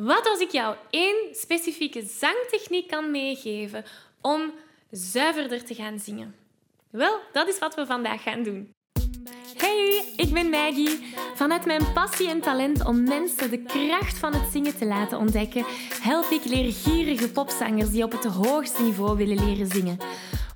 Wat als ik jou één specifieke zangtechniek kan meegeven om zuiverder te gaan zingen? Wel, dat is wat we vandaag gaan doen. Hey, ik ben Maggie. Vanuit mijn passie en talent om mensen de kracht van het zingen te laten ontdekken, help ik leergierige popzangers die op het hoogste niveau willen leren zingen.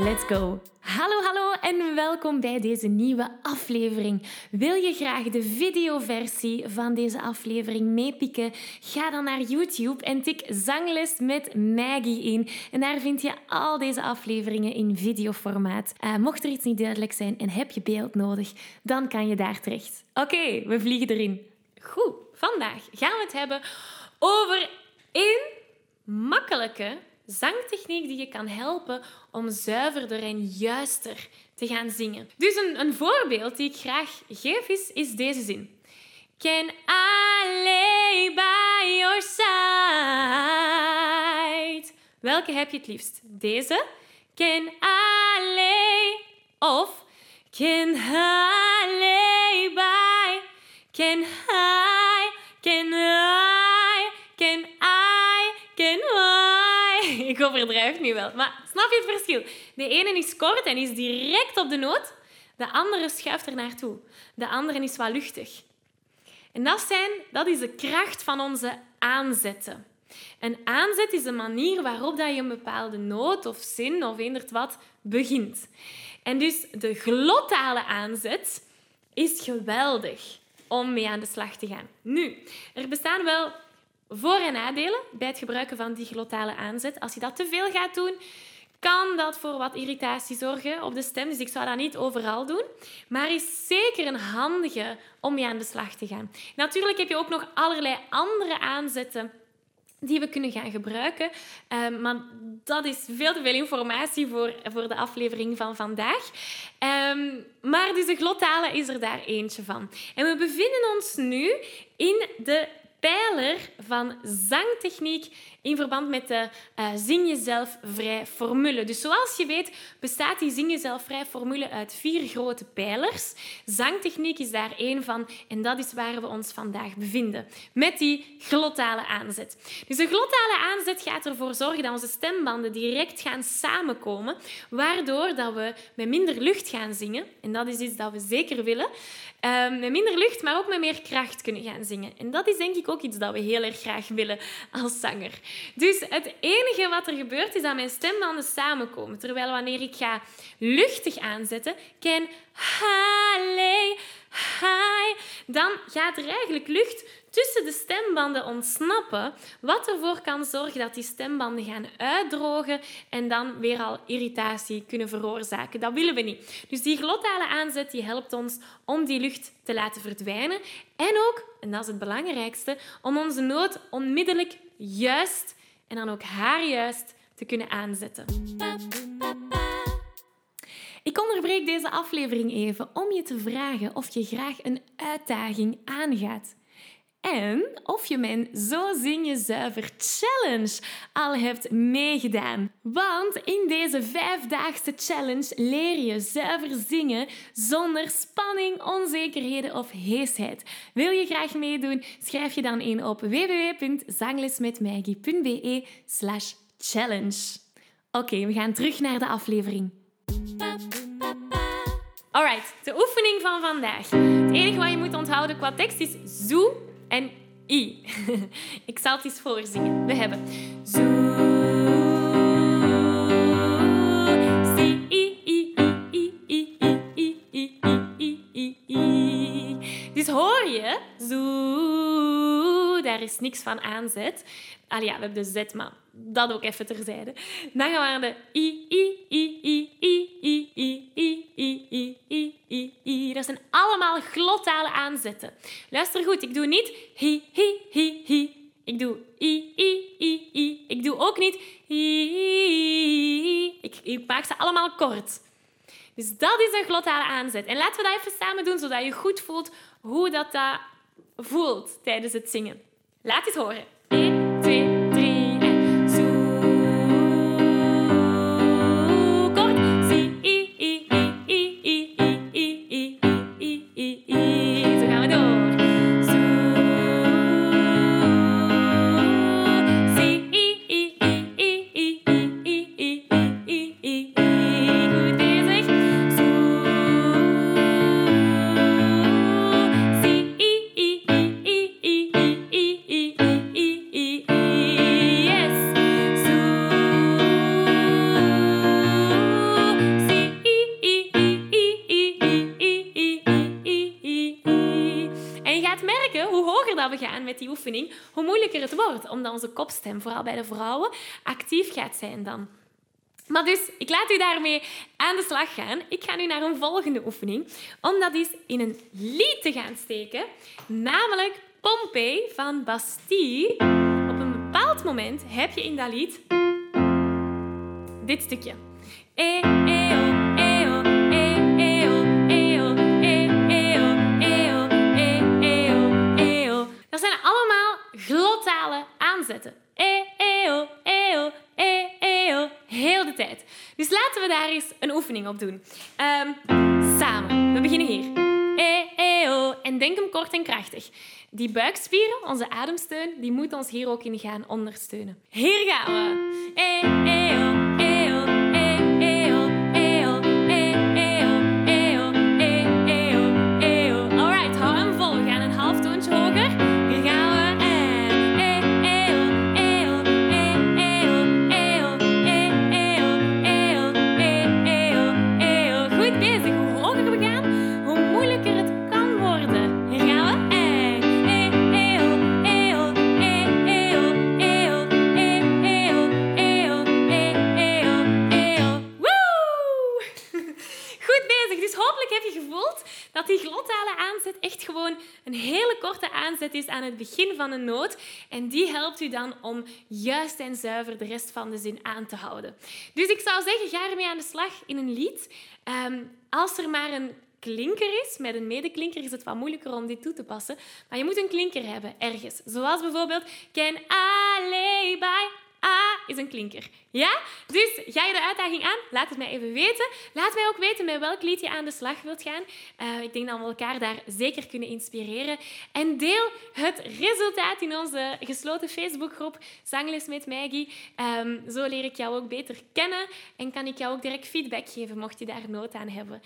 Let's go! Hallo, hallo en welkom bij deze nieuwe aflevering. Wil je graag de videoversie van deze aflevering meepikken? Ga dan naar YouTube en tik Zangles met Maggie in. En daar vind je al deze afleveringen in videoformaat. Uh, mocht er iets niet duidelijk zijn en heb je beeld nodig, dan kan je daar terecht. Oké, we vliegen erin. Goed, vandaag gaan we het hebben over één makkelijke zangtechniek die je kan helpen om zuiverder en juister te gaan zingen. Dus een, een voorbeeld die ik graag geef is, deze zin. Can I lay by your side? Welke heb je het liefst? Deze? Can I lay? Of Can I lay by? Can I? Ik overdrijf nu wel, maar snap je het verschil? De ene is kort en is direct op de noot. De andere schuift er naartoe. De andere is wat luchtig. En dat, zijn, dat is de kracht van onze aanzetten. Een aanzet is de manier waarop dat je een bepaalde noot of zin of eenderd wat begint. En dus de glottale aanzet is geweldig om mee aan de slag te gaan. Nu, er bestaan wel voor- en nadelen bij het gebruiken van die glottale aanzet. Als je dat te veel gaat doen, kan dat voor wat irritatie zorgen op de stem. Dus ik zou dat niet overal doen. Maar is zeker een handige om mee aan de slag te gaan. Natuurlijk heb je ook nog allerlei andere aanzetten die we kunnen gaan gebruiken. Um, maar dat is veel te veel informatie voor, voor de aflevering van vandaag. Um, maar dus de glottale is er daar eentje van. En we bevinden ons nu in de pijler van zangtechniek in verband met de uh, Zing Jezelf Vrij formule. Dus zoals je weet bestaat die Zing Jezelf Vrij formule uit vier grote pijlers. Zangtechniek is daar één van en dat is waar we ons vandaag bevinden. Met die glottale aanzet. Dus de glottale aanzet gaat ervoor zorgen dat onze stembanden direct gaan samenkomen, waardoor dat we met minder lucht gaan zingen. En dat is iets dat we zeker willen. Uh, met minder lucht, maar ook met meer kracht kunnen gaan zingen. En dat is denk ik ook iets dat we heel erg graag willen als zanger. Dus het enige wat er gebeurt is dat mijn stembanden samenkomen. Terwijl wanneer ik ga luchtig aanzetten, ken hi, dan gaat er eigenlijk lucht tussen de stembanden ontsnappen, wat ervoor kan zorgen dat die stembanden gaan uitdrogen en dan weer al irritatie kunnen veroorzaken. Dat willen we niet. Dus die glottale aanzet die helpt ons om die lucht te laten verdwijnen en ook, en dat is het belangrijkste, om onze noot onmiddellijk juist en dan ook haar juist te kunnen aanzetten. Ik onderbreek deze aflevering even om je te vragen of je graag een uitdaging aangaat. En of je mijn Zo Zing Je Zuiver Challenge al hebt meegedaan. Want in deze vijfdaagse challenge leer je zuiver zingen zonder spanning, onzekerheden of heesheid. Wil je graag meedoen? Schrijf je dan in op www.zanglesmetmaggie.be slash challenge. Oké, we gaan terug naar de aflevering. Alright, de oefening van vandaag. Het enige wat je moet onthouden qua tekst is zo en i. Ik zal het eens voorzingen. We hebben zo, daar is niks van aanzet. Ah ja, we hebben de z, maar dat ook even terzijde. Dan gaan we naar de i, i, i, i, i, i, i, i, allemaal glottalen aanzetten. Luister goed, ik doe niet hi, hi, hi, hi. Ik doe i, i, i, i. Ik doe ook niet hi, Ik, ik maak ze allemaal kort. Dus dat is een glottale aanzet. En laten we dat even samen doen, zodat je goed voelt hoe dat, dat voelt tijdens het zingen. Laat eens horen. Die oefening, hoe moeilijker het wordt. Omdat onze kopstem, vooral bij de vrouwen, actief gaat zijn dan. Maar dus, ik laat u daarmee aan de slag gaan. Ik ga nu naar een volgende oefening. Om dat eens in een lied te gaan steken. Namelijk Pompey van Bastille. Op een bepaald moment heb je in dat lied dit stukje. E, e, daar eens een oefening op doen. Ehm, samen. We beginnen hier. E, e, o. En denk hem kort en krachtig. Die buikspieren, onze ademsteun, die moet ons hier ook in gaan ondersteunen. Hier gaan we. E, e, o, aanzet echt gewoon een hele korte aanzet is aan het begin van een noot. En die helpt u dan om juist en zuiver de rest van de zin aan te houden. Dus ik zou zeggen, ga ermee aan de slag in een lied. Ehm, als er maar een klinker is, met een medeklinker is het wat moeilijker om dit toe te passen. Maar je moet een klinker hebben ergens. Zoals bijvoorbeeld Can I lay by A is een klinker. Ja? Dus ga je de uitdaging aan? Laat het mij even weten. Laat mij ook weten met welk lied je aan de slag wilt gaan. Eh, ik denk dat we elkaar daar zeker kunnen inspireren. En deel het resultaat in onze gesloten Facebookgroep Zangles met Maggie. Ehm, zo leer ik jou ook beter kennen en kan ik jou ook direct feedback geven mocht je daar nood aan hebben.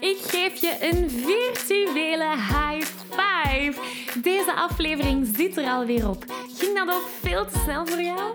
Ik geef je een virtuele high five. Deze aflevering zit er alweer op. Ging dat ook veel te snel voor jou?